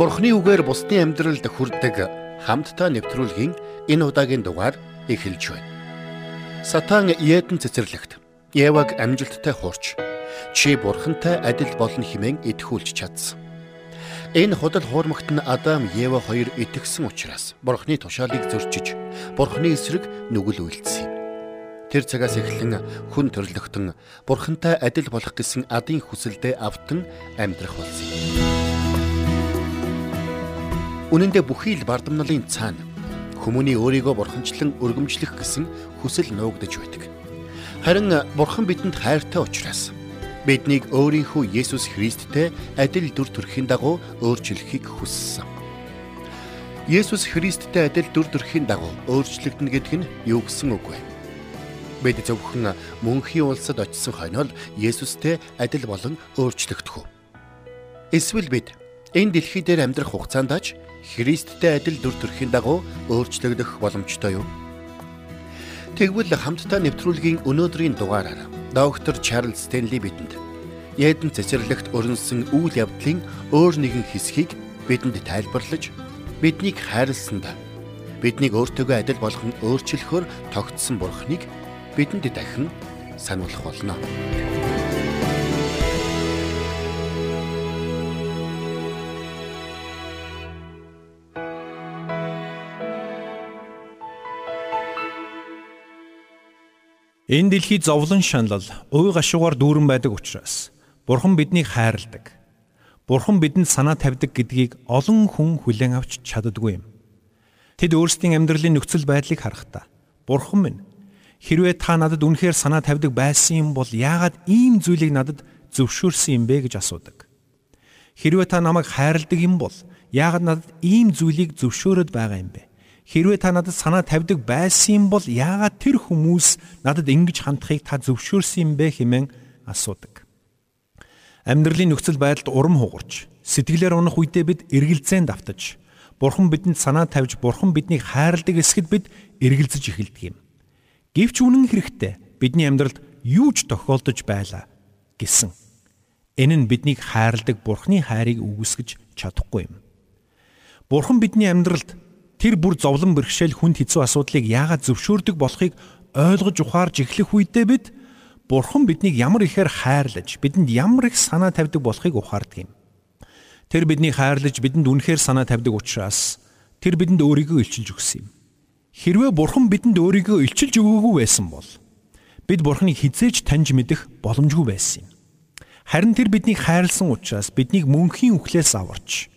Бурхны үгээр бусдын амьдралд хүрдэг хамтдаа нэвтрүүлгийн энэ удаагийн дугаар эхэлж байна. Сатан Еден цэцэрлэгт Еваг амжилттай хуурч чи бурхантай адил болно хэмээн итгүүлж чадсан. Энэ худал хуурмагт нь Адам, Ева хоёр итгэсэн учраас бурхны тушаалыг зөрчиж бурхны эсрэг нүгэл үйлдсэн юм. Тэр цагаас эхлэн хүн төрлөختөн бурхантай адил болох гэсэн адын хүсэлдээ автан амьдрах болсон юм. Үнэн дээр бүхий л бардамналын цаана хүмүүний өөрийгөө бурханчлан өргөмжлөх гэсэн хүсэл нуугдж байдаг. Харин бурхан бидэнд хайртай учраас биднийг өөрийнхөө Есүс Христтэй адил дүр төрхийн дагуу өөрчлөхийг хүссэн. Есүс Христтэй адил дүр төрхийн дагуу өөрчлөгдөн гэдэг нь юу гэсэн үг вэ? Бид зөвхөн мөнхийн улсад очисон хойноо Есүстэй адил болон өөрчлөгдөх үү? Эсвэл бид энэ дэлхий дээр амьдрах хугацаанд аж Христтэй адил дүр төрхийн дагуу өөрчлөгдөх боломжтой юу? Тэгвэл хамтдаа нэвтрүүлгийн өнөөдрийн дугаараар доктор Чарлз Стенли бидэнд Еден цэцэрлэгт өрнөсөн үйл явдлын өөр нэгэн хэсгийг бидэнд тайлбарлаж биднийг хайрласанд биднийг өөртөөгөө адил болгон өөрчлөхөөр тогтсон бурхныг бидэнд дахин сануулах болно. Энэ дэлхий зовлон шаналл, уй гашуугаар дүүрэн байдаг учраас Бурхан биднийг хайрладаг. Бурхан бидэнд санаа тавьдаг гэдгийг олон хүн хүлээн авч чаддгүй юм. Тэд өөрсдийн амьдралын нөхцөл байдлыг харахтаа Бурхан минь хэрвээ та надад үнэхээр санаа тавьдаг байсан юм бол яагаад ийм зүйлийг надад зөвшөөрсөн юм бэ гэж асуудаг. Хэрвээ та намайг хайрладаг юм бол яагаад надад ийм зүйлийг зөвшөөрöd байгаа юм бэ? Хэрвээ та надад санаа тавьдаг байсан бол яагаад тэр хүмүүс надад ингэж хандахыг та зөвшөөрсөн юм бэ хэмээн асуудаг. Амьдралын нөхцөл байдалд урам хугарч, сэтгэлээр унах үедээ бид эргэлзээнд автаж, Бурхан бидэнд санаа тавьж, Бурхан биднийг хайрладаг эсгэд бид эргэлзэж эхэлдэг юм. Гэвч үнэн хэрэгтээ бидний амьдралд юу ч тохиолдож байлаа гэсэн. Энэ нь биднийг хайрладаг Бурханы хайрыг үгүйсгэж чадахгүй юм. Бурхан бидний амьдралд тэр бүр зовлон бэрхшээл хүнд хэцүү асуудлыг яагаад зөвшөөрдөг болохыг ойлгож ухаарж эхлэх үедээ бид Бурхан биднийг ямар ихээр хайрлаж, бидэнд ямар их санаа тавьдаг болохыг ухаардаг юм. Тэр биднийг хайрлаж, бидэнд үнэхээр санаа тавьдаг учраас тэр бидэнд өөрийгөө илчилж өгсөн юм. Хэрвээ Бурхан бидэнд өөрийгөө илчилж өгөөгүй байсан бол бид Бурханыг хизээж таньж мэдэх боломжгүй байсан юм. Харин тэр биднийг хайрлсан учраас биднийг мөнхийн үхлээс аварч,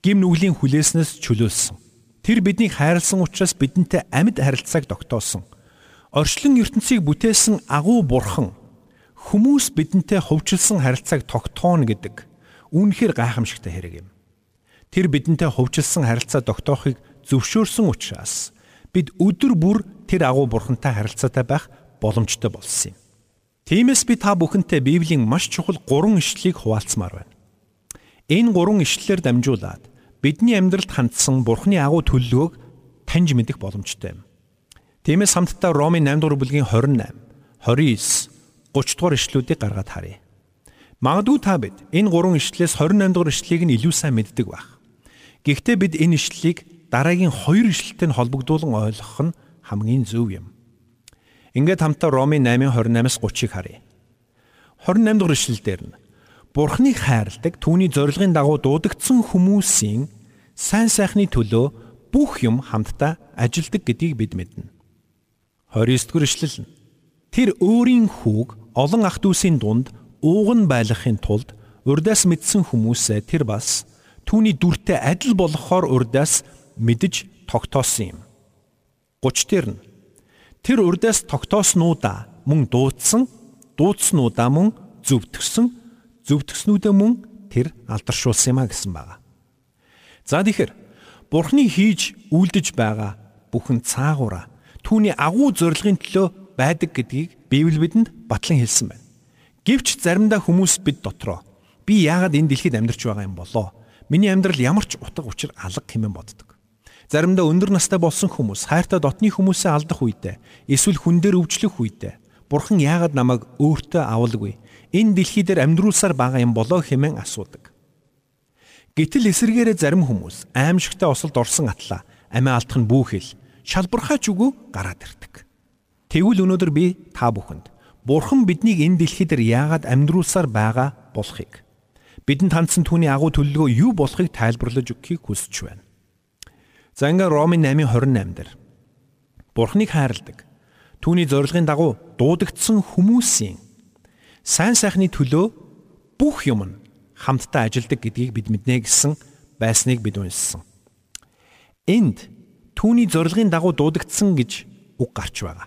гим нүглийн хүлээснээс чөлөөлсөн. Тэр биднийг хайрлсан учраас бидэнтэй амьд харилцааг тогтоосон. Орчлон ертөнцийг бүтээсэн агуу бурхан хүмүүс бидэнтэй хувьчилсан харилцааг тогтооно гэдэг үнэхээр гайхамшигтай хэрэг юм. Тэр бидэнтэй хувьчилсан харилцаа тогтоохыг зөвшөөрсөн учраас бид өдөр бүр тэр агуу бурхантай харилцаатай байх боломжтой болсон юм. Тиймээс би та бүхэнтэй Библийн маш чухал гурван ишлэлийг хуваалцмаар байна. Энэ гурван ишлэлээр дамжуулаад бидний амьдралд хандсан Бурхны агуу төлөвлөгөөг таньж мэдэх боломжтой юм. Тиймээс хамтдаа Ромын 8 дугаар бүлгийн 28, 29, 30 дугаар ишлүүдийг гаргаад харъя. Магадгүй та бид энэ гурван ишлэлээс 28 дугаар ишлэлийг нь илүү сайн мэддэг байх. Гэхдээ бид энэ ишлэлийг дараагийн хоёр ишлэлтэй нь холбогдуулан ойлгох нь хамгийн зөв юм. Ингээд хамтдаа Ромын 8:28-аас 30-ыг харъя. 28 дугаар ишлэлдэр нь Бурхныг хайрладаг түүний зорилгын дагуу дуудагдсан хүмүүсийн сайн сайхны төлөө бүх юм хамтдаа ажилдаг гэдгийг бид мэднэ. 29 дугаар ишлэл нь тэр өөрийн хүүг олон ах дүүсийн дунд ууган байлгахын тулд урдаас мэдсэн хүмүүсээ тэр бас түүний дүртэй адил болохоор урдаас мэдж тогтоосон юм. 30 дээр нь тэр урдаас тогтооснуудаа мөн дуудсан, дуудснуудаа мөн зөвтгсөн зөвтгснүүдээ мөн тэр алдаршуулсан юм а гэсэн байгаа. За тэгэхээр Бурхны хийж үйлдэж байгаа бүхэн цаагаараа түүний агуу зорилгын төлөө байдаг гэдгийг Библи бидэнд батлан хэлсэн байна. Гэвч заримдаа хүмүүс бид дотроо би яагаад энэ дэлхийд амьдарч байгаа юм болоо? Миний амьдрал ямар ч утга учир алга хэмээн боддог. Заримдаа өндөр настай болсон хүмүүс хайртай дотны хүмүүсээ алдах үедээ эсвэл хүн дээр өвчлөх үедээ Бурхан яагаад намайг өөртөө авалгүй? Энэ дэлхий дээр амьдруулсаар байгаа юм болоо хэмээн асуудаг. Гэтэл эсэргээрээ зарим хүмүүс аимшигтай осолд орсон атлаа амиа алдах нь бүхэл шалбархаач үгүй гараад ирдэг. Тэгвэл өнөөдөр би та бүхэнд Бурхан биднийг энэ дэлхий дээр яагаад амьдруулсаар байгаа болохыг бидэнд хандсан түүний агуу төлөлгөө юу болохыг тайлбарлаж өгөхийг хүсэж байна. За ингээ Ромын 8:28 дээр Бурханыг хайрладаг. Түүний зорилгын дагуу дуудагдсан хүмүүсийн сайн сайхны төлөө бүх юм хамтдаа ажилдаг гэдгийг бид мэднэ гэсэн байсныг бид уншсан. Энд түүний зорилгын дагуу дуудагдсан гэж үг гарч байгаа.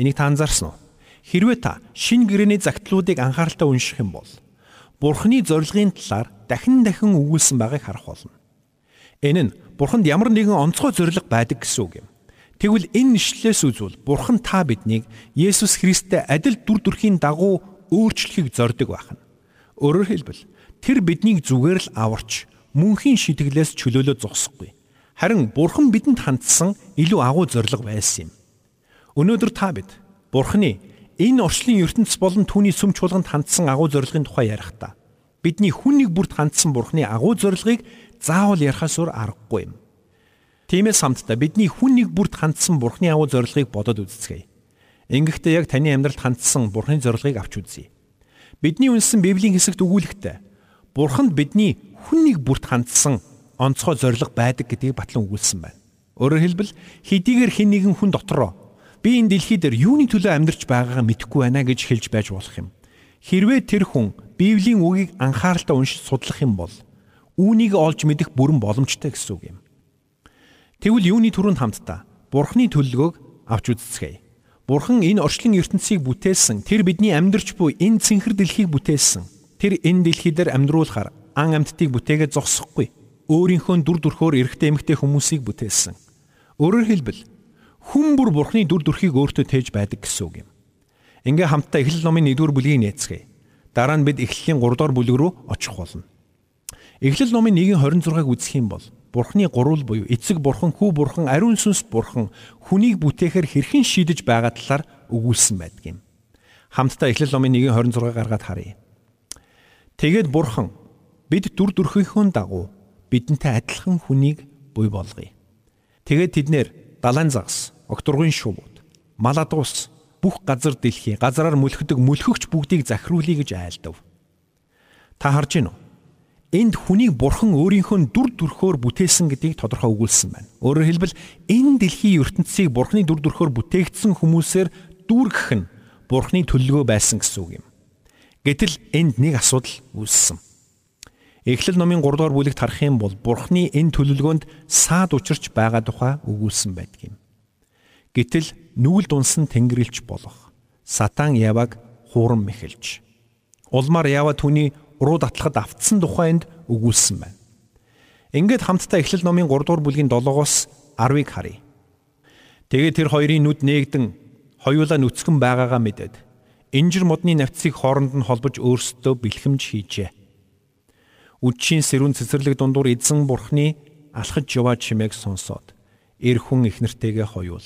Энийг та анзаарсан уу? Хэрвээ та шин гэрэний загтлуудыг анхааралтай унших юм бол Бурхны зорилгын талаар дахин дахин өгүүлсэн байгааг харах болно. Энэ нь Бурханд ямар нэгэн онцгой зориг байдаг гэсэн үг юм. Тэгвэл энэ нэшлэлээс үзвэл Бурхан та биднийг Есүс Христтэй адил дүр төрхийн дагуу өөрчлөхийг зорддог байна. Өөрөөр хэлбэл тэр биднийг зүгээр л аварч мөнхийн шитгэлээс чөлөөлөө зогсохгүй. Харин Бурхан бидэнд хандсан илүү агуу зориг байсан юм. Өнөөдөр та бид Бурханы энэ орчлын ертөнц болон түүний сүм чуулганд хандсан агуу зорилгын тухай ярихдаа бидний хүн нэг бүрт хандсан Бурханы агуу зорилгыг заавал ярихаас өөр аргагүй юм. Тиймээс хамтдаа бидний хүн нэг бүрт хандсан Бурханы агуу зорилгыг бодоод үзцгээе. Ингэхдээ яг таны амьдралд хандсан Бурханы зорилгыг авч үзье. Бидний үнсэн Библийн хэсэгт өгүүлэхдээ Бурханд бидний хүн нэг бүрт хандсан онцгой зориг байдаг гэдгийг батлан өгүүлсэн байна. Өөрөөр хэлбэл хэдийгээр хэн нэгэн хүн дотроо би энэ дэлхий дээр юуны төлөө амьдарч байгаагаа мэдэхгүй байна гэж хэлж байж болох юм. Хэрвээ тэр хүн Библийн үгийг анхааралтай уншиж судлах юм бол үүнийг олж мэдэх бүрэн боломжтой гэсэн үг юм. Тэгвэл юуны түрүүнд хамтдаа Бурхны төлөлгөөг авч үзцгээе. Бурхан энэ орчлон ертөнцийг бүтээсэн, тэр бидний амьдарч буй энэ цэнхэр дэлхийг бүтээсэн Тэр энэ дэлхий дээр амьдруулахаар ан амьтдыг бүтээгээ зогсохгүй. Өөрийнхөө дүр төрхөөр эрэгтэй эмэгтэй хүмүүсийг бүтээсэн. Өөрөөр хэлбэл хүн бүр бурхны дүр төрхийг өөртөө тээж байдаг гэсэн үг юм. Ингээ хамтдаа Эхлэл номын 1-р бүлгийг нээцгээе. Дараа нь бид Эхлэлийн 3-р бүлэг рүү очих болно. Эхлэл номын 1:26-ыг үзэх юм бол Бурхны гурвал буюу эцэг бурхан, хүү бурхан, ариун сүнс бурхан хүнийг бүтээхээр хэрхэн шийдэж байгаа талаар өгүүлсэн байдаг юм. Хамтдаа Эхлэл номын 1:26 гаргаад харъя. Тэгээд бурхан бид дүр төрхийнхөө дагуу бидэнтэй адилхан хүнийг буй болгоё. Тэгээд тэднэр далайн загас, окторгын шувууд, мал адуус, бүх газар дэлхий, газараар мөлхдөг мөлхөгч бүгдийг захируулъя гэж айлдав. Та харж гин үү? Энд хүнийг бурхан өөрийнхөө дүр төрхөөр бүтээсэн гэдгийг тодорхой өгүүлсэн байна. Өөрөөр хэлбэл энэ дэлхийн ертөнцийг бурханы дүр төрхөөр бүтээгдсэн хүмүүсээр дүүргэх нь бурханы төлөвлөгөө байсан гэсэн үг юм. Гэтэл энд нэг асуудал үүссэн. Эхлэл номын 3 дугаар бүлэгт харах юм бол Бурхны энэ төлөвлөгөөнд саад учирч байгаа тухай өгүүлсэн байдаг юм. Гэтэл нүүл дунсан тэнгэрлэгч болох Сатан Яваг хууран мэхэлж улмаар Ява түүний уруу татлахад автсан тухайд өгүүлсэн байна. Ингээд хамтдаа Эхлэл номын 3 дугаар бүлгийн 7-оос 10-ыг харъя. Тэгээд тэр хоёрын нүд нээгдэн хоёулаа нүцгэн байгаагаа мэдээд инжир модны навцыг хооронд нь холбож өөрсдөө бэлхэмж хийжээ. Үдшийн сэрүүн цэцэрлэг дундуур эзэн бурхны алхаж яваа чимээг сонсоод эр хүн ихнэртэйгээ хоёул.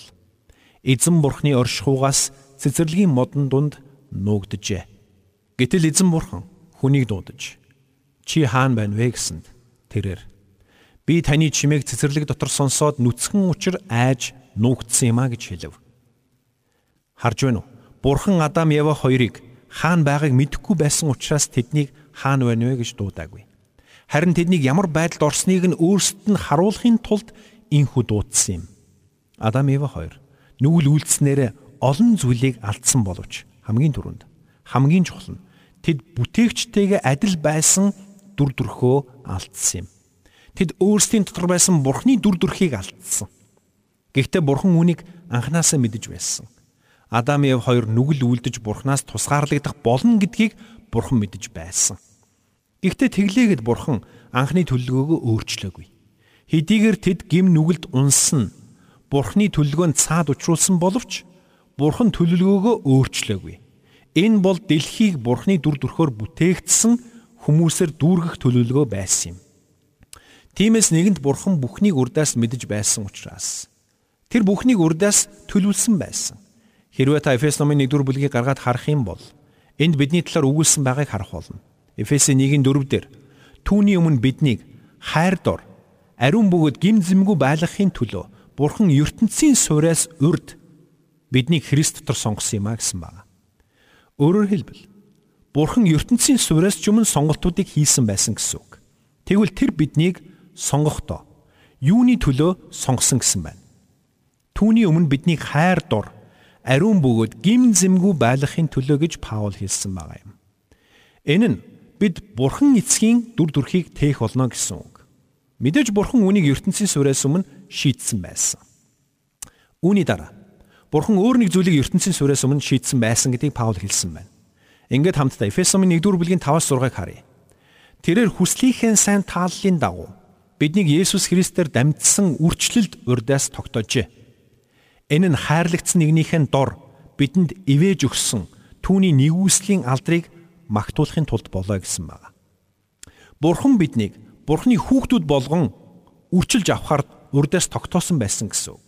Эзэн бурхны оршихугаас цэцэрлэгийн модон дунд нуугджээ. Гэтэл эзэн бурхан хүнийг дуудаж чи хаан байна вэ гэсэнд тэрээр би таны чимээг цэцэрлэг дотор сонсоод нүцгэн учир айж нуугдсан юм а гэж хэлв. Харж байна уу? Бурхан Адам Ява хоёрыг хаана байгааг мэдэхгүй байсан учраас тэднийг хаана байна вэ гэж дуудаагүй. Харин тэднийг ямар байдалд орсныг нь өөрсдөд нь харуулахын тулд инхүү дуудсан юм. Адам Ява хоёр нүгэл үйлдснээр олон зүйлийг алдсан боловч хамгийн түрүүнд хамгийн чухал нь тэд бүтээгчтэйгээ адил байсан дүр төрхөө алдсан юм. Тэд өөрсдийн дотор байсан бурхны дүр төрхийг алдсан. Гэхдээ бурхан үүнийг анханасаа мэдэж байсан. Адам Ев хоёр нүгэл үлдэж бурхнаас тусгаарлагдах болно гэдгийг бурхан мэдэж байсан. Гэхдээ тэглээгээд бурхан анхны төлөвлөгөөгөө өөрчлөөгүй. Хэдийгээр тэд гим нүгэлд унсан бурхны төлөвлөгөөнд цаад учруулсан боловч бурхан төлөвлөгөөгөө өөрчлөөгүй. Энэ бол дэлхийг бурхны дүр төрхөөр бүтээгдсэн хүмүүсээр дүүргэх төлөвлөгөө байсан юм. Тиймээс нэгэнд бурхан бүхнийг урдаас мэдэж байсан учраас тэр бүхнийг урдаас төлөвлөсөн байсан. Хэрвээ та Эфес номын 1-р бүлгийг гаргаад харах юм бол энд бидний талаар өгүүлсэн байгааг харах болно. Эфесийн 1-ийн 4 дээр түүний өмнө биднийг хайр дор ариун бөгөөд гим зэмгүй байлгахын төлөө Бурхан ертөнцийн суурьаас урд биднийг Христ дотор сонгосон юм а гэсэн байна. Өөрөөр хэлбэл Бурхан ертөнцийн суурьаас ч өмнө сонголтуудыг хийсэн байсан гэсэн үг. Тэгвэл тэр биднийг сонгохдоо юуны төлөө сонгосон гэсэн байна. Түүний өмнө биднийг хайр дор ариун бөгөөд гим зэмгүй байлгахын төлөө гэж Паул хэлсэн байгаа юм. Энэ нь бид Бурхан эцгийн дүр төрхийг тээх болно гэсэн үг. Мэдээж Бурхан үүнийг ертөнцийн суурьаас өмнө шийдсэн байсан. Үүний дараа Бурхан өөр нэг зүйлийг ертөнцийн суурьаас өмнө шийдсэн байсан гэдгийг Паул хэлсэн байна. Ингээд хамтдаа Эфес номын 1-р бүлгийн 5-аас 6-ыг харъя. Тэрээр хүслийнхээ сайн тааллын дагуу биднийг Есүс Христээр дамжсан үрчлэлд урдаас тогтоожээ. Энэ нь хайрлагдсан нэгнийхэн дор бидэнд ивэж өгсөн түүний нэгүслийн алдрыг магтуулахын тулд болоо гэсэн байна. Бурхан биднийг Бурханы хүүхдүүд болгон үрчилж авахар урдаас тогтоосон байсан гэсэн.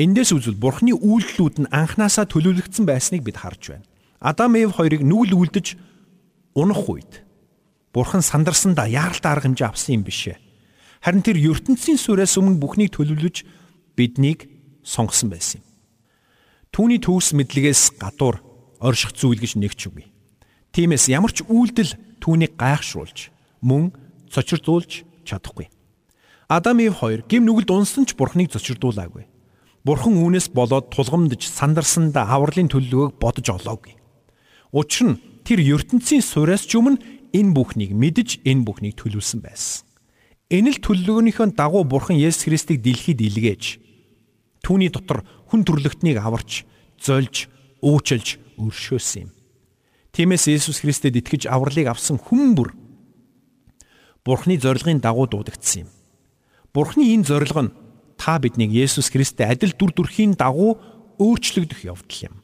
Эндээс үзвэл Бурхны үйлдэлүүд нь анханасаа төлөвлөгдсөн байсныг бид харж байна. Адам Эв хоёрыг нүгэл үлдэж унах үед Бурхан сандарсандаа яаралтай арга хэмжээ авсан юм бишээ. Харин тэр ертөнцийн сүрээс өмнө бүхнийг төлөвлөж биднийг сонгосон байсан юм. Түүний төгс мэдлэгээс гадуур орших зүйл гэж нэгч үгүй. Тиймээс ямар ч үйлдэл түүнийг гайхшруулж мөн цочирдуулж чадахгүй. Адам Ив хоёр гим нүгэлд унсан ч бурхныг цочирдуулаагүй. Бурхан үүнээс болоод тулгамдж сандарсандаа авралын төлөвлөгөөг бодож олоогүй. Учир нь тэр ертөнцийн сураас ч өмнө энэ бүхнийг мэдж энэ бүхнийг төлөвлөсөн байсан. Энэ л төлөвлөгөөнийхөө дагуу Бурхан Есүс Христийг дэлхийд илгээж түүний дотор хүн төрлөختнийг аварч, зольж, уучлж өршөөсөн юм. Тиймээс Есүс Христэд итгэж авралыг авсан хүн бүр Бурханы зорилгын дагуу дуудагдсан юм. Бурханы энэ зорилго нь та биднийг Есүс Христтэй адил дүр төрхийн дагуу өөрчлөгдөх явдал юм.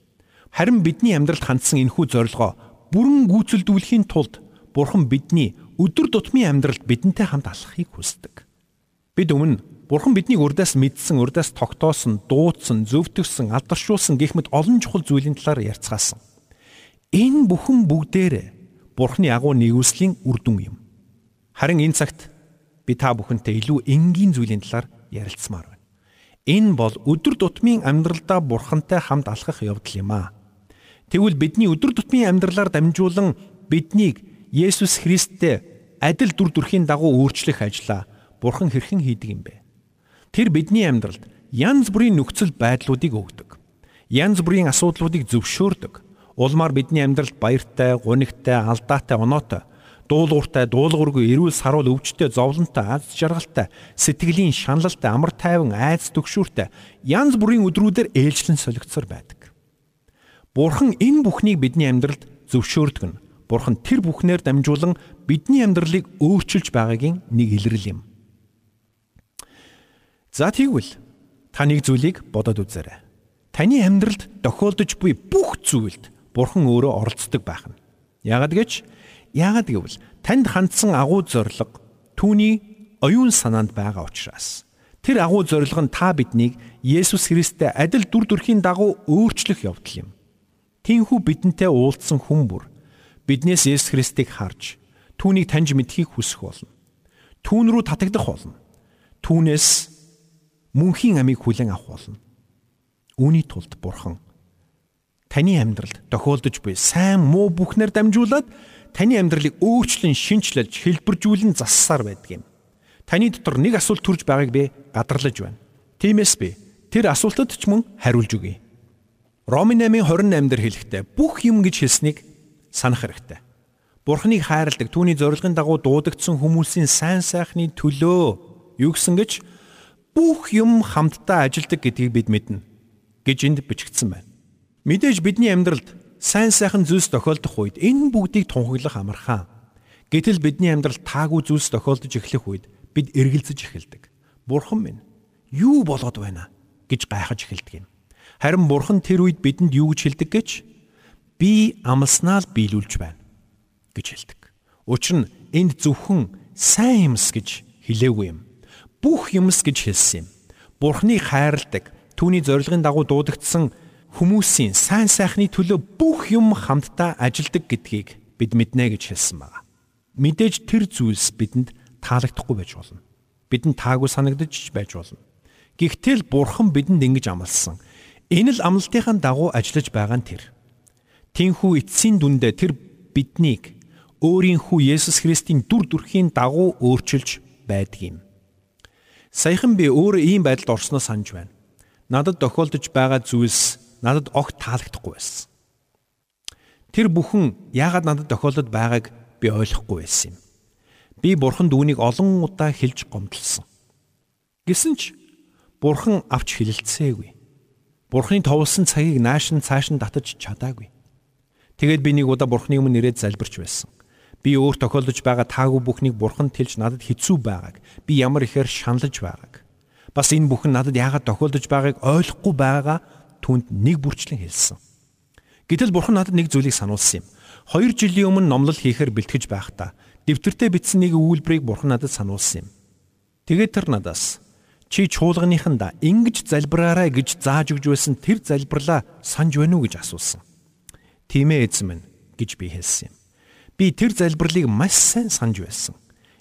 Харин бидний амьдралд хандсан энэхүү зорилгоо бүрэн гүйцэлдүүлэхийн тулд Бурхан бидний өдөр тутмын амьдралд бидэнтэй хамт алхахыг хүсдэг. Бид өмнө Бурхан биднийг урдаас мэдсэн, урдаас тогтоосон, дуудсан, зөвтгсөн, алдаршуулсан гэх мэт олон чухал зүйлийн талаар ярьцгаасан. Энэ бүхэн бүгдээрээ Бурханы агуу нэгүслийн үр дүн юм. Харин энэ цагт би та бүхэнтэй илүү энгийн зүйлийн талаар ярилцмаар байна. Энэ бол өдөр тутмын амьдралдаа бурхантай хамт алхах явдал юм аа. Тэгвэл бидний өдөр тутмын амьдралаар дамжуулан биднийг Есүс Христтэй адил дүр төрхийн дагуу өөрчлөх ажлаа бурхан хэрхэн хийдэг юм бэ? Тэр бидний амьдралд янз бүрийн нөхцөл байдлуудыг өгдөг. Янз бүрийн асуудлуудыг зөвшөөрдөг. Улмаар бидний амьдралд баяртай, гунигтай, алдаатай, оноотой дуулууртай, дуулуургүй, эрүүл саруул өвчтэй, зовлонтой, аз жаргалтай, сэтгэлийн шаналлтай, амар тайван, айц төгшүүртэй янз бүрийн өдрүүдээр ээлжлэн солигдсоор байдаг. Бурхан энэ бүхнийг бидний амьдралд зөвшөөрдөг нь. Бурхан тэр бүхнээр дамжуулан бидний амьдралыг өөрчилж байгаагийн нэг илрэл юм. За тэгвэл та нэг зүйлийг бодоод үзээрэй. Таны амьдралд тохиолдож буй бүх зүйлд Бурхан өөрөө оролцдог байх нь. Яагад гэж Яагаад гэвэл танд хандсан агуу зориг түүний оюун санаанд байгаа учраас тэр агуу зориг нь та биднийг Есүс Христтэй адил дүр төрхийн дагуу өөрчлөх явдал юм. Тинхүү бидэнтэй уулзсан хүн бүр биднээс Есүс Христийг харж түүнийг таньж мэдхийг хүсэх болно. Түүн рүү татагдах болно. Түүнээс мөнхийн амийг хүлээн авах болно. Үүний тулд Бурхан таны амьдралд тохиолдож буй сайн муу бүхнээр дамжуулаад таны амьдралыг өөрчлөн шинчлэлж хэлбэржүүлэн зассаар байдаг юм. Таны дотор нэг асуулт төрж байгааг би гадарлаж байна. Тиймээс би тэр асуултад ч мөн хариулж өгье. Ромын 8:28 дээр хэлэхдээ бүх юм гэж хэлснийг санах хэрэгтэй. Бурхныг хайрладаг түүний зорилгын дагуу дуудагдсан хүмүүсийн сайн сайхны төлөө юу гэсэн гэж бүх юм хамтдаа ажилдаг гэдгийг бид мэднэ гэж энд бичигдсэн байна. Мэдээж бидний амьдралд сайн сайхан зүйлс тохиолдох үед энэ бүгдийг тунхаглах амархан. Гэтэл бидний амьдрал таагүй зүйлс тохиолдож эхлэх үед бид эргэлзэж эхэлдэг. Бурхан минь юу болоод байна гэж гайхаж эхэлдэг юм. Харин Бурхан тэр үед бидэнд юу гэж хэлдэг гэж би амлснаа л биелүүлж байна гэж хэлдэг. Учир нь энд зөвхөн сайн юмс гэж хэлээгүй юм. Бүх юмс гэж хэлсэн юм. Бурхныг хайрладаг, түүний зорилгын дагуу дуудагдсан хүмүүсийн сайн сайхны төлөө бүх юм хамтдаа ажилдаг гэдгийг бид мэднэ гэж хэлсэн байна. Мэдээж тэр зүйлс бидэнд таалагдахгүй байж болно. Бидэнд таагүй санагдаж байж болно. Гэхдээ л бурхан бидэнд ингэж амласан. Энэ л амлалтынхаа дагуу ажиллаж байгаа нь тэр. Тинхүү эцсийн дүндээ тэр биднийг өөрийн хүү Есүс Христийн дүр төрхийн дагуу өөрчилж байдаг юм. Саяхан би өөрөө ийм байдалд орсноо санаж байна. Надад тохиолдож байгаа зүйлс надад огт таалагдахгүй байсан. Тэр бүхэн яагаад надад тохиолдод байгааг би ойлгохгүй байсан юм. Би бурханд үүнийг олон удаа хэлж гомдлсон. Гэсэн ч бурхан авч хэлэлцээгүй. Бурханы товлсон цагийг нааш нь цааш нь татаж чадаагүй. Тэгээд би нэг удаа бурханы өмнө ирээд залбирч байсан. Би өөр тохиолдож байгаа таагүй бүхнийг бурханд хэлж надад хэцүү байгааг, би ямар ихээр шаналж байгааг. Бас энэ бүхэн надад яагаад тохиолдож байгааг ойлгохгүй байгаа түнд нэг бүрчлэн хэлсэн. Гэтэл бурхан надад нэг зүйлийг сануулсан юм. 2 жилийн өмнө номлол хийхээр бэлтгэж байхдаа дэвтэртээ бичсэн нэг үйлбэрийг бурхан надад сануулсан юм. Тэгээд тэр надаас чи чуулганыханда ингэж залбираарай гэж зааж өгж байсан тэр залбирлаа санаж байна уу гэж асуусан. Тийм ээ эзэн минь гэж би хэлсэн юм. Би тэр залбирлыг маш сайн санаж байсан.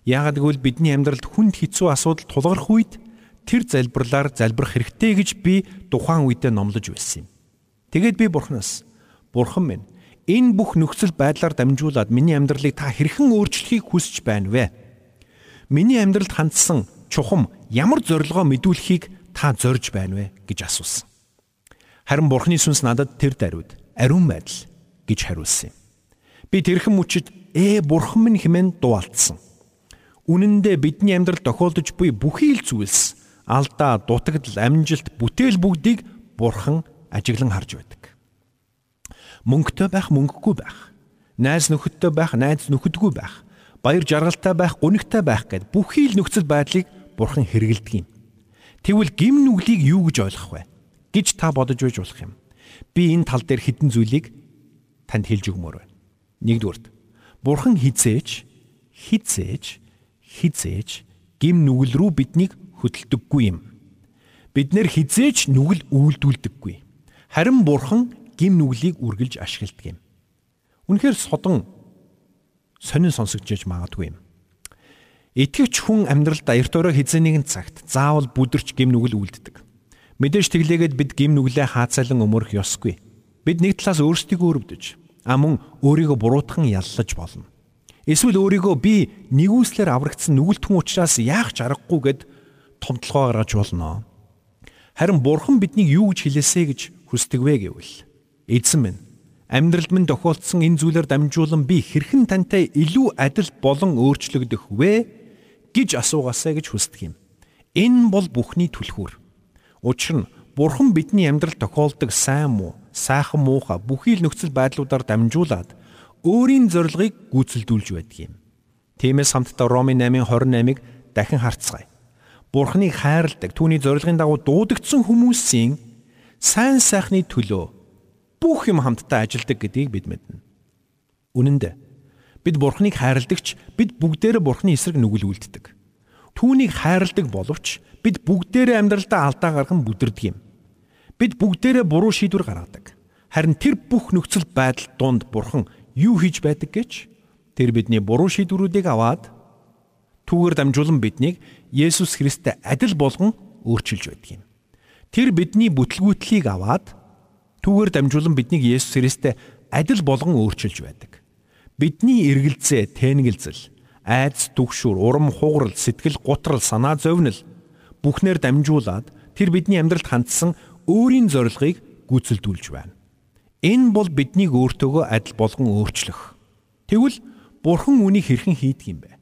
Яагад гэвэл бидний амьдралд хүнд хэцүү асуудал тулгарх үед тэр залбирлаар залбирх хэрэгтэй гэж би тухайн үедээ номлож байсан юм. Тэгээд би бурхнаас Бурхан минь энэ бүх нөхцөл байдлаар дамжуулаад миний амьдралыг та хэрхэн өөрчлөхийг хүсэж байна вэ? Миний амьдралд хандсан чухам ямар зорилгоо мэдүүлэхийг та зорж байна вэ гэж асуусан. Харин Бурханы сүнс надад тэр даруйд ариун байдал гэж хариулсан юм. Би тэрхэн мөчөд ээ Бурхан минь хэмээн дуалцсан. Үнэн дээр бидний амьдрал тохиолдож буй бүхий л зүйлс алдаа, дутагдал, амжилт, бүтээл бүгдийг Бурхан ажиглан харж байдаг мөнгөтэй байх мөнгөгүй байх, найз нөхөдтэй байх, найз нөхөдгүй байх, баяр жаргалтай байх, гунигтай байх гэд бүхий л нөхцөл байдлыг бурхан хэрэгэлдэг юм. Тэгвэл гим нүглийг юу гэж ойлгох вэ? гэж та бодож байж болох юм. Би энэ тал дээр хідэн зүйлийг танд хэлж өгмөр байна. Нэгдүгürt бурхан хизээж хизээж хизээж гим нүгэл рүү биднийг хөдөлдөггүй юм. Бид нэр хизээж нүгэл үйлдүүлдэггүй. Харин бурхан гим нүглийг үргэлж ашигладаг юм. Үнэхээр содон сонин сонсогдож магадгүй юм. Итгэвч хүн амьдралдаа эрт өрөө хизээ нэгэн цагт заавал бүдэрч гим нүгэл үлддэг. Мэдээж тэглээгээд бид гим нүглээ хаацайлан өмөрөх ёсгүй. Бид нэг талаас өөрсдийгөө өрөвдөж, а мөн өөрийгөө буруутхан яллаж болно. Эсвэл өөрийгөө би нэгүслэр аврагдсан нүгэлтэн учраас яах ч аргагүй гэд томтлогоо гаргаж болно. Харин бурхан биднийг юу гэж хэлээсэ гэж хүсдэг вэ гэвэл Эзэн минь амьдралд минь тохиолдсон энэ зүйлээр дамжуулан би хэрхэн тантай илүү адил болон өөрчлөгдөх вэ гэж асуугаасаа гэж хүсдэг юм. Энэ бол бүхний түлхүүр. Учир нь Бурхан бидний амьдралд тохиолдог сайн муу, сайхан муухай бүхий л нөхцөл байдлуудаар дамжуулаад өөрийн зорилгыг гүйцэлдүүлж байдаг юм. Тиймээс хамтдаа Ромын 8:28-ыг дахин харцгаая. Бурханыг хайрладаг, түүний зорилгын дагуу дуудагдсан хүмүүсийн сайн сайхны төлөө бүх юм хамтдаа ажилдаг гэдгийг бид мэднэ. Үнэн дээр бид Бурхныг хайрладагч бид бүгдээрээ Бурхны эсрэг нүгэл үлддэг. Түүнийг хайрладаг боловч бид бүгдээрээ амьдралдаа алдаа гарган бүдэрдэг юм. Бид бүгдээрээ буруу шийдвэр гаргадаг. Харин тэр бүх нөхцөл байдал донд Бурхан юу хийж байдаг гэж тэр бидний буруу шийдвэрүүдийг аваад түүгээр дамжуулан биднийг Есүс Христтэй адил болгон өөрчилж байдаг юм. Тэр бидний бүтлгүүтлийг аваад Түүгээр дамжуулан биднийг Есүс Христтэй адил болгон өөрчилж байдаг. Бидний эргэлзээ, тэнэгэлзэл, айдас, түгшүүр, урам хугарал, сэтгэл гутрал, санаа зовнил бүхнээр дамжуулаад тэр бидний амьдралд хандсан өөрийн зорилгыг гүйцэлдүүлж байна. Энэ бол биднийг өөртөөгөө адил болгон өөрчлөх. Тэгвэл Бурхан үнийг хэрхэн хийдэг юм бэ?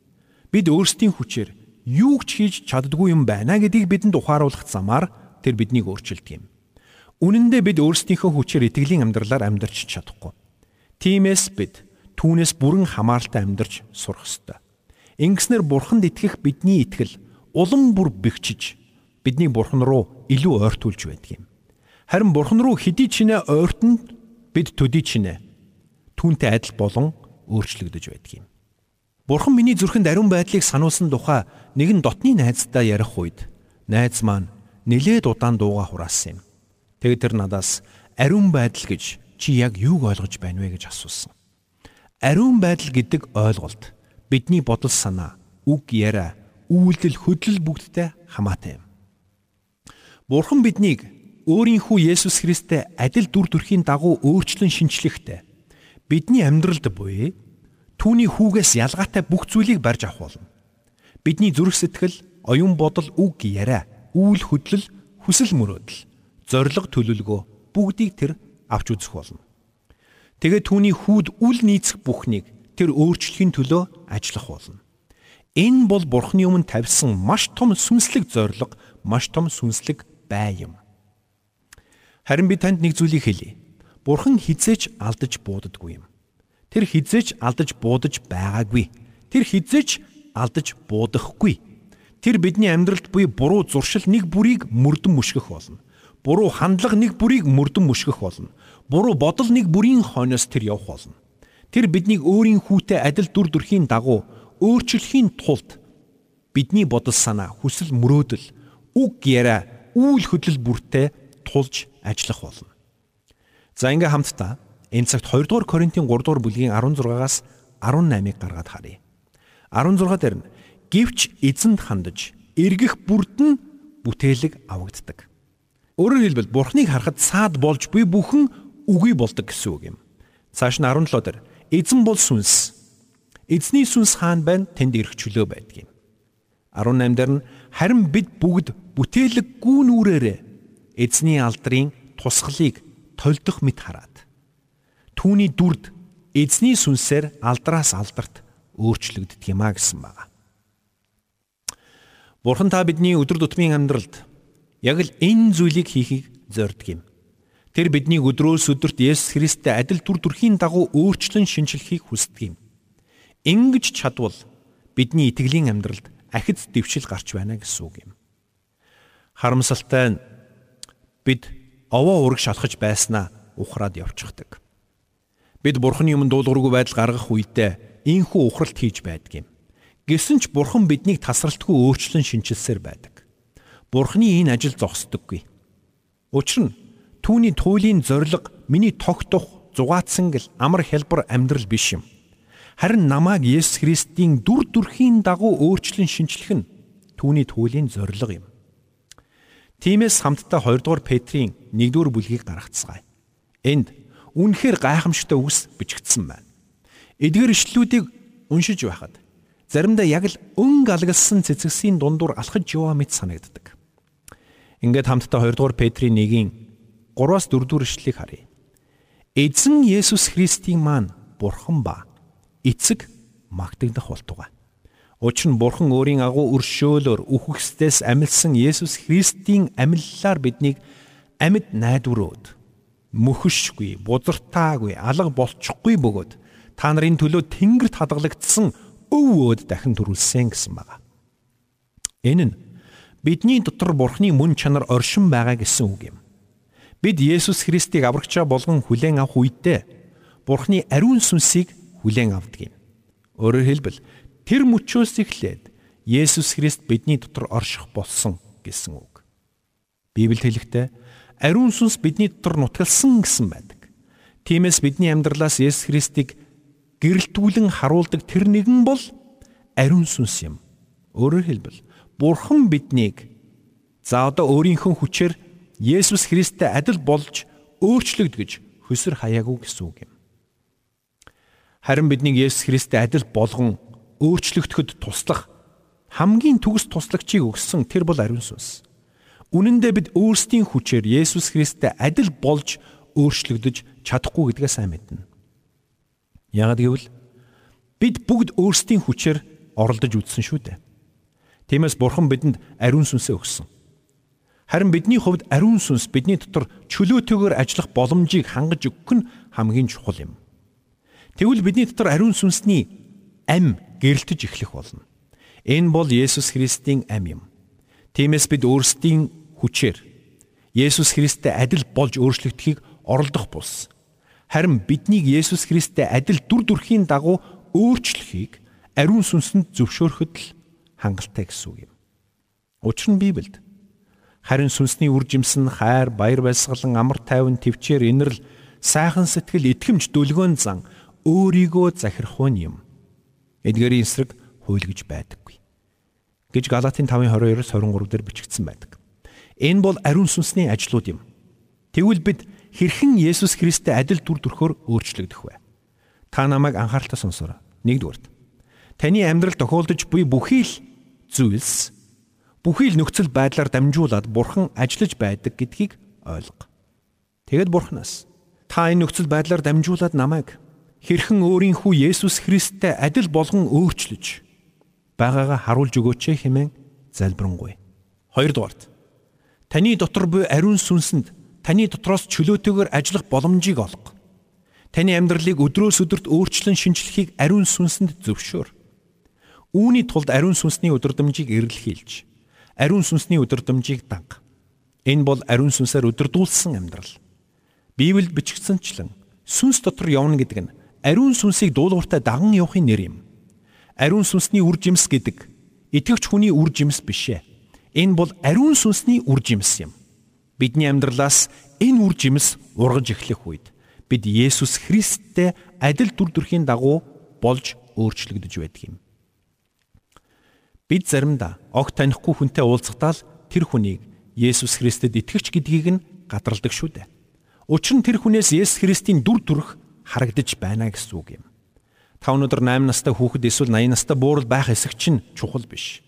Бид өөрсдийн хүчээр юу ч хийж чаддгүй юм байна гэдгийг бидэнд ухааруулах замаар тэр биднийг өөрчилдөг юм. Үнэн дээр бид өөрсдийнхөө хүчээр итгэлийн амьдралаар амьдарч чадахгүй. Тиймээс бид түүнээс бүрэн хамааралтай амьдарч сурах ёстой. Ингэснээр бурханд итгэх бидний итгэл улам бүр бэхжиж бидний бурхан руу илүү ойртуулж байдаг юм. Харин бурхан руу хэдий чинээ ойртонд бид төдий чинээ түүнтэй адил болон өөрчлөгдөж байдаг юм. Бурхан миний зүрхэнд ариун байдлыг сануулсан тухай нэгэн дотны найздаа ярих үед найз маань нилээд удаан дууга хураасан юм. Тэгээд тэр надаас ариун байдал гэж чи яг юуг ойлгож байна вэ гэж асуусан. Ариун байдал гэдэг ойлголт бидний бодол санаа, үг яриа, үйлдэл, хөдлөл бүгдтэй хамаатай юм. Бурхан биднийг өөрийнхөө Есүс Христтэй адил дүр төрхийн дагуу өөрчлөн шинчлэхдээ бидний амьдралд буй түүний хүүгээс ялгаатай бүх зүйлийг барьж авах болно. Бидний зүрх сэтгэл, оюун бодол, үг яриа, үйл хөдлөл, хүсэл мөрөөдөл, зориг төлөвлөгөө бүгдийг тэр авч үзэх болно. Тэгээд түүний хүүд үл нийцэх бүхнийг тэр өөрчлөхийн төлөө ажиллах болно. Энэ бол Бурхны өмнө тавьсан маш том сүнслэг зориг, маш том сүнслэг бай юм. Харин би танд нэг зүйлийг хэлье. Бурхан хизээч алдаж бууддаггүй юм. Тэр хизээч алдаж буудаж байгаагүй. Тэр хизээч алдаж буудахгүй. Тэр бидний амьдралд буй буруу зуршил нэг бүрийг мөрдөн мөшгөх болно. Буруу хандлага нэг бүрийг мөрдөн мөшгөх болно. Буруу бодол нэг бүрийн хойноос тэр явах болно. Тэр биднийг өөрийн хүүтэй адил дүр төрхийн дагуу өөрчлөхийн тулд бидний бодол санаа, хүсэл мөрөөдөл, үг яриа үйл хөдлөл бүртээ тулж ажиллах болно. За ингээ хамтдаа энэ цагт 2 дугаар Коринтын 3 дугаар бүлгийн 16-аас 18-ыг гаргаад харъя. 16 дээр нь гівч эзэнд хандаж эргэх бүрдэн бүтээлэг авагддаг. Өөрөөр хэлбэл Бурхныг харахад саад болж буй бүхэн үгүй болдог гэсэн үг юм. Цааш нь 17 дээр эзэн бол сүнс. Эзний сүнс хаан байна тэнд ирэх чөлөө байдаг юм. 18 дээр нь харин бид бүгд бүтээлэггүй нүрээрээ эзний алдрын тусгалыг толдох мэт хараад түүний дүрд эзний сүнсээр алдраас алдарт өөрчлөгддөг юм а гэсэн байна. Бурхан та бидний өдөр тутмын амьдралд яг л энэ зүйлийг хийхийг зорддог юм. Тэр бидний өдрөөс өдөрт Есүс Христтэй адил дүр төрхийн дагуу өөрчлөн шинжлэхийг хүсдэг юм. Ингиж чадвал бидний итгэлийн амьдралд ахиц дэвшил гарч байна гэсэн үг юм. Харамсалтай нь бид овоо ураг шалхаж байснаа ухраад явчихдаг. Бид бурхны өмнө дуулуургүй байдал гаргах үедээ ийхүү ухралт хийж байдаг юм. Гэсэн ч бурхан биднийг тасралтгүй өөрчлөн шинчилсээр байдаг. Бурхны энэ ажил зогсдоггүй. Учир нь түүний туйлын зориг миний тогтох зугаатсан гэл амар хэлбэр амьдрал биш юм. Харин намайг Есүс Христийн дүр төрхийн дагуу өөрчлөн шинчлэх нь түүний туйлын зориг юм. Тиймээс хамтдаа 2 дугаар Петрийн 1 дугаар бүлгийг гаргацгаая. Энд үнэхээр гайхамшигтай үгс бичигдсэн байна. Эдгээр ишлүүдийг уншиж байхад заримдаа яг л өн галгалсан цэцэгсийн дундуур алхаж яваа мэт санагддаг. Ингээд хамтдаа 2 дугаар Петрийн 1-ийн 3-аас 4 дугаар ишлэлийг харъя. Эзэн Есүс Христийн маань Бурхан ба эцэг магтагдах болтугай. Учир нь Бурхан өөрийн агуу өршөөлөөр үхэгсдээс амилсан Есүс Христийн амиллаар биднийг амьд найдварууд мөхөшгүй, бузартаагүй, алга болчихгүй бөгөөд та нарын төлөө тэнгэрт хадгалагдсан өв өөд дахин төрүүлсэн гэсэн байна. Энэ нь бидний дотор Бурханы мөн чанар оршин байгаа гэсэн үг юм. Бид Есүс Христийг аврагчаа болгон хүлээн авах үедээ Бурханы ариун сүнсийг хүлээн авдаг юм. Өөрөөр хэлбэл Тэр мөчөөс эхлээд Есүс Христ бидний дотор орших болсон гэсэн үг. Библиэд хэлэхдээ ариун сүнс бидний дотор нутгалсан гэсэн байдаг. Тиймээс бидний амьдралаас Есүс Христийг гэрэлтүүлэн харуулдаг тэр нэгэн бол ариун сүнс юм. Өөрөөр хэлбэл Бурхан биднийг за одоо өөрийнхөө хүчээр Есүс Христтэй адил болж өөрчлөгдгөж хөсөр хаяагүй гэсэн үг юм. Харин биднийг Есүс Христтэй адил болгон өөрчлөгдөхөд туслах хамгийн төгс туслагчийг өгсөн тэр бол ариун сүнс. Үнэн дээр бид өөрсдийн хүчээр Есүс Христтэй адил болж өөрчлөгдөж чадахгүй гэдгээ сайн мэднэ. Яагад гэвэл бид бүгд өөрсдийн хүчээр оролдож үзсэн шүү дээ. Тиймээс Бурхан бидэнд ариун сүнсээ өгсөн. Харин бидний хувьд ариун сүнс бидний дотор чөлөөтэйгээр ажиллах боломжийг хангаж өгөх нь хамгийн чухал юм. Тэгвэл бидний дотор ариун сүнсний ам гэрэлтэж эхлэх болно. Энэ бол Есүс Христийн ам юм. Тиймээс бид өөрсдийн хүчээр Есүс Христтэй адил болж өөрчлөгдөхийг оролдох бус. Харин биднийг Есүс Христтэй адил дүр төрхийн дагуу өөрчлөхийг ариун сүнсэнд зөвшөөрөхөд л хангалттай гэсэн үг юм. Учир нь Библиэд харин сүнсний үр жимс нь хайр, баяр баясгалан, амар тайван, төвчээр, инэрл, сайхан сэтгэл, итгэмж, дүлгөөн зан өөрийгөө захирах нь юм. Эдгээрийн эсрэг хуйлгаж байдаггүй. гэж Галатын 5:22-оос 23 дээр бичигдсэн байдаг. Энэ бол ариун сүнсний ажлууд юм. Тэгвэл бид хэрхэн Есүс Христтэй адил дүр төрхөөр өөрчлөгдөх вэ? Та намайг анхааралтай сонсоорой. Нэгдүгээрт. Таны амьдрал тохиолдож буй бүхий л зүйлс бүхий л нөхцөл байдлаар дамжуулаад бурхан ажиллаж байдаг гэдгийг ойлго. Тэгэд бурханаас та энэ нөхцөл байдлаар дамжуулаад намайг хэрхэн өөрийнхөө Есүс Христтэй адил болгон өөрчлөж байгаагаа харуулж өгөөч хэмээн залбирanгуй. Хоёрдугаарт таны дотор буй ариун сүнсэнд таны дотроос чөлөөтэйгээр ажиллах боломжийг олго. Таны амьдралыг өдрөөс өдөрт өөрчлөн шинжлэхийг ариун сүнсэнд зөвшөөр. Үүний тулд ариун сүнсний өдөрдмжийг эрэлхийлж, ариун сүнсний өдөрдмжийг даг. Энэ бол ариун сүнсээр өдөрдүүлсэн амьдрал. Библиэд бичигдсэнчлэн сүнс дотор явна гэдэг нь ариун сүнсийг дуулууртай даган явахын нэр юм. Ариун сүнсний үр жимс гэдэг итгэвч хүний үр жимс биш ээ. Энэ бол ариун сүнсний үр жимс юм. Бидний амьдралаас энэ үр жимс ургаж эхлэх үед бид Есүс Христтэй адил дүр төрхийн дагуу болж өөрчлөгдөж байдаг юм. Бид заримдаа огт танихгүй хүнтэй уулзахдаа л тэр хүнийг Есүс Христэд итгэвч гэдгийг нь гадралдаг шүү дээ. Учир нь тэр хүнээс Есүс Христийн дүр төрх харагдаж байна гэсэн үг юм. Та өнөөдөр 8 настай хүүхэд эсвэл 80 настай буурал байх эсэх чинь чухал биш.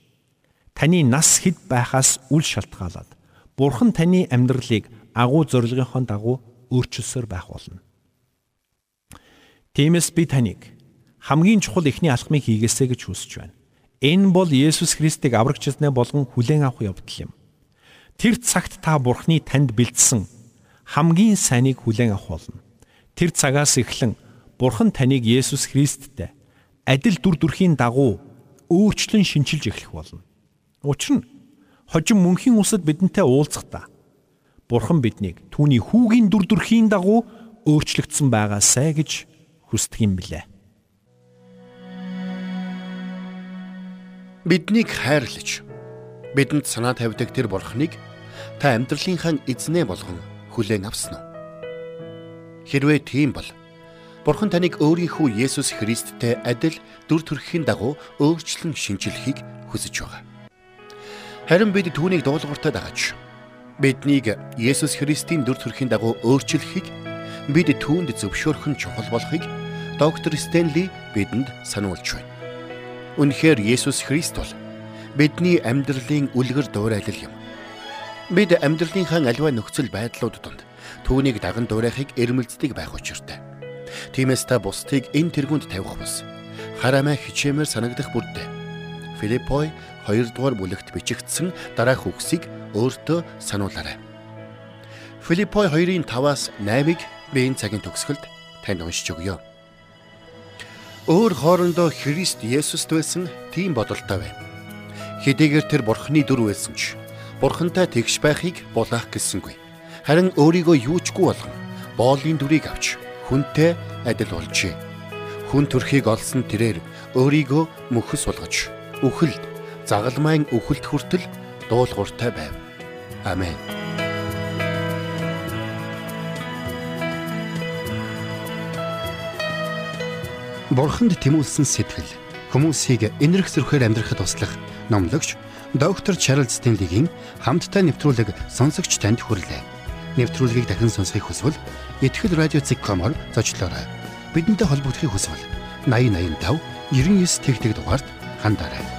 Таны нас хэд байхаас үл шалтгаалаад Бурхан таны амьдралыг агуу зорилгынхон дагуу өөрчилсөөр байх болно. Тиймээс би таныг хамгийн чухал ихний алхмыг хийгээсэй гэж хүсэж байна. Энэ бол Есүс Христийг аврагчснаа болгон хүлээн авах явдал юм. Тэр цагт та Бурхны танд бэлдсэн хамгийн сайныг хүлээн авах болно. Тэр цагаас эхлэн Бурхан таныг Есүс Христтэй адил дүр төрхийн дагуу өөрчлөн шинчилж эхлэх болно. Учир нь хожим мөнхийн усад бидэнтэй уулзахдаа Бурхан биднийг түүний хүүгийн дүр төрхийн дагуу өөрчлөгдсөн байгаасай гэж хүсдэг юм билээ. биднийг хайрлаж бидэнд санаа тавьдаг тэр бурхныг та амьдралынхаа эзнээ болгон хүлээн авсан уу? Хэрвээ тийм бол Бурхан таныг өөрийнхөө Есүс Христтэй адил дүр төрхийн дагуу өөрчлөн шинжилхийг хүсэж байгаа. Харин бид түүнийг дуулууртаа дагаж биднийг Есүс Христийн дүр төрхийн дагуу өөрчлөхийг бид түүнд зөвшөөрөх нь чухал болохыг доктор Стенли бидэнд сануулж байна. Үнэхээр Есүс Христ бол бидний амьдралын үлгэр дуурайлал юм. Бид амьдралынхаа аливаа нөхцөл байдлууд донд түүнийг даган дуурайхыг эрмэлздэг байх учиртай. Тиймээс та бусдыг энэ тэргуунд тавих бус. Харамаа хичээмээр санагдах бүрдээ. Филиппой 2 дугаар бүлэгт бичигдсэн дараах үгсийг өөртөө сануулаарай. Филиппой 2-ын 5-аас 8-ыг би энэ цагийн төгсгөлд танд уншиж өгье өөр хоорондоо Христ Есүст байсан тийм бодолтой байв. Хэдийгээр тэр Бурхны дүр байсан ч Бурхантай тэгш байхыг булаах гэсэнгүй. Харин өөрийгөө юучгүй болгон боолын дүрийг авч хүнтэй адил болжээ. Хүн төрхийг олсон тэрээр өөрийгөө мөхөс болгож үхэлд загалмайн үхэлд хүртэл дуулууртай байв. Амен. Бурханд тэмүүлсэн сэтгэл хүмүүсийг энэрх зөрхөөр амьдрахад туслах номлогч доктор Чарлз Стенлигийн хамттай нэвтрүүлэг сонсогч танд хүрлээ. Нэвтрүүлгийг дахин сонсохыг хүсвэл ихтгэл радиоцик.com-оор зочлоорой. Бидэнтэй холбогдохыг хүсвэл 8085 99 тэгтэг дугаард хандаарай.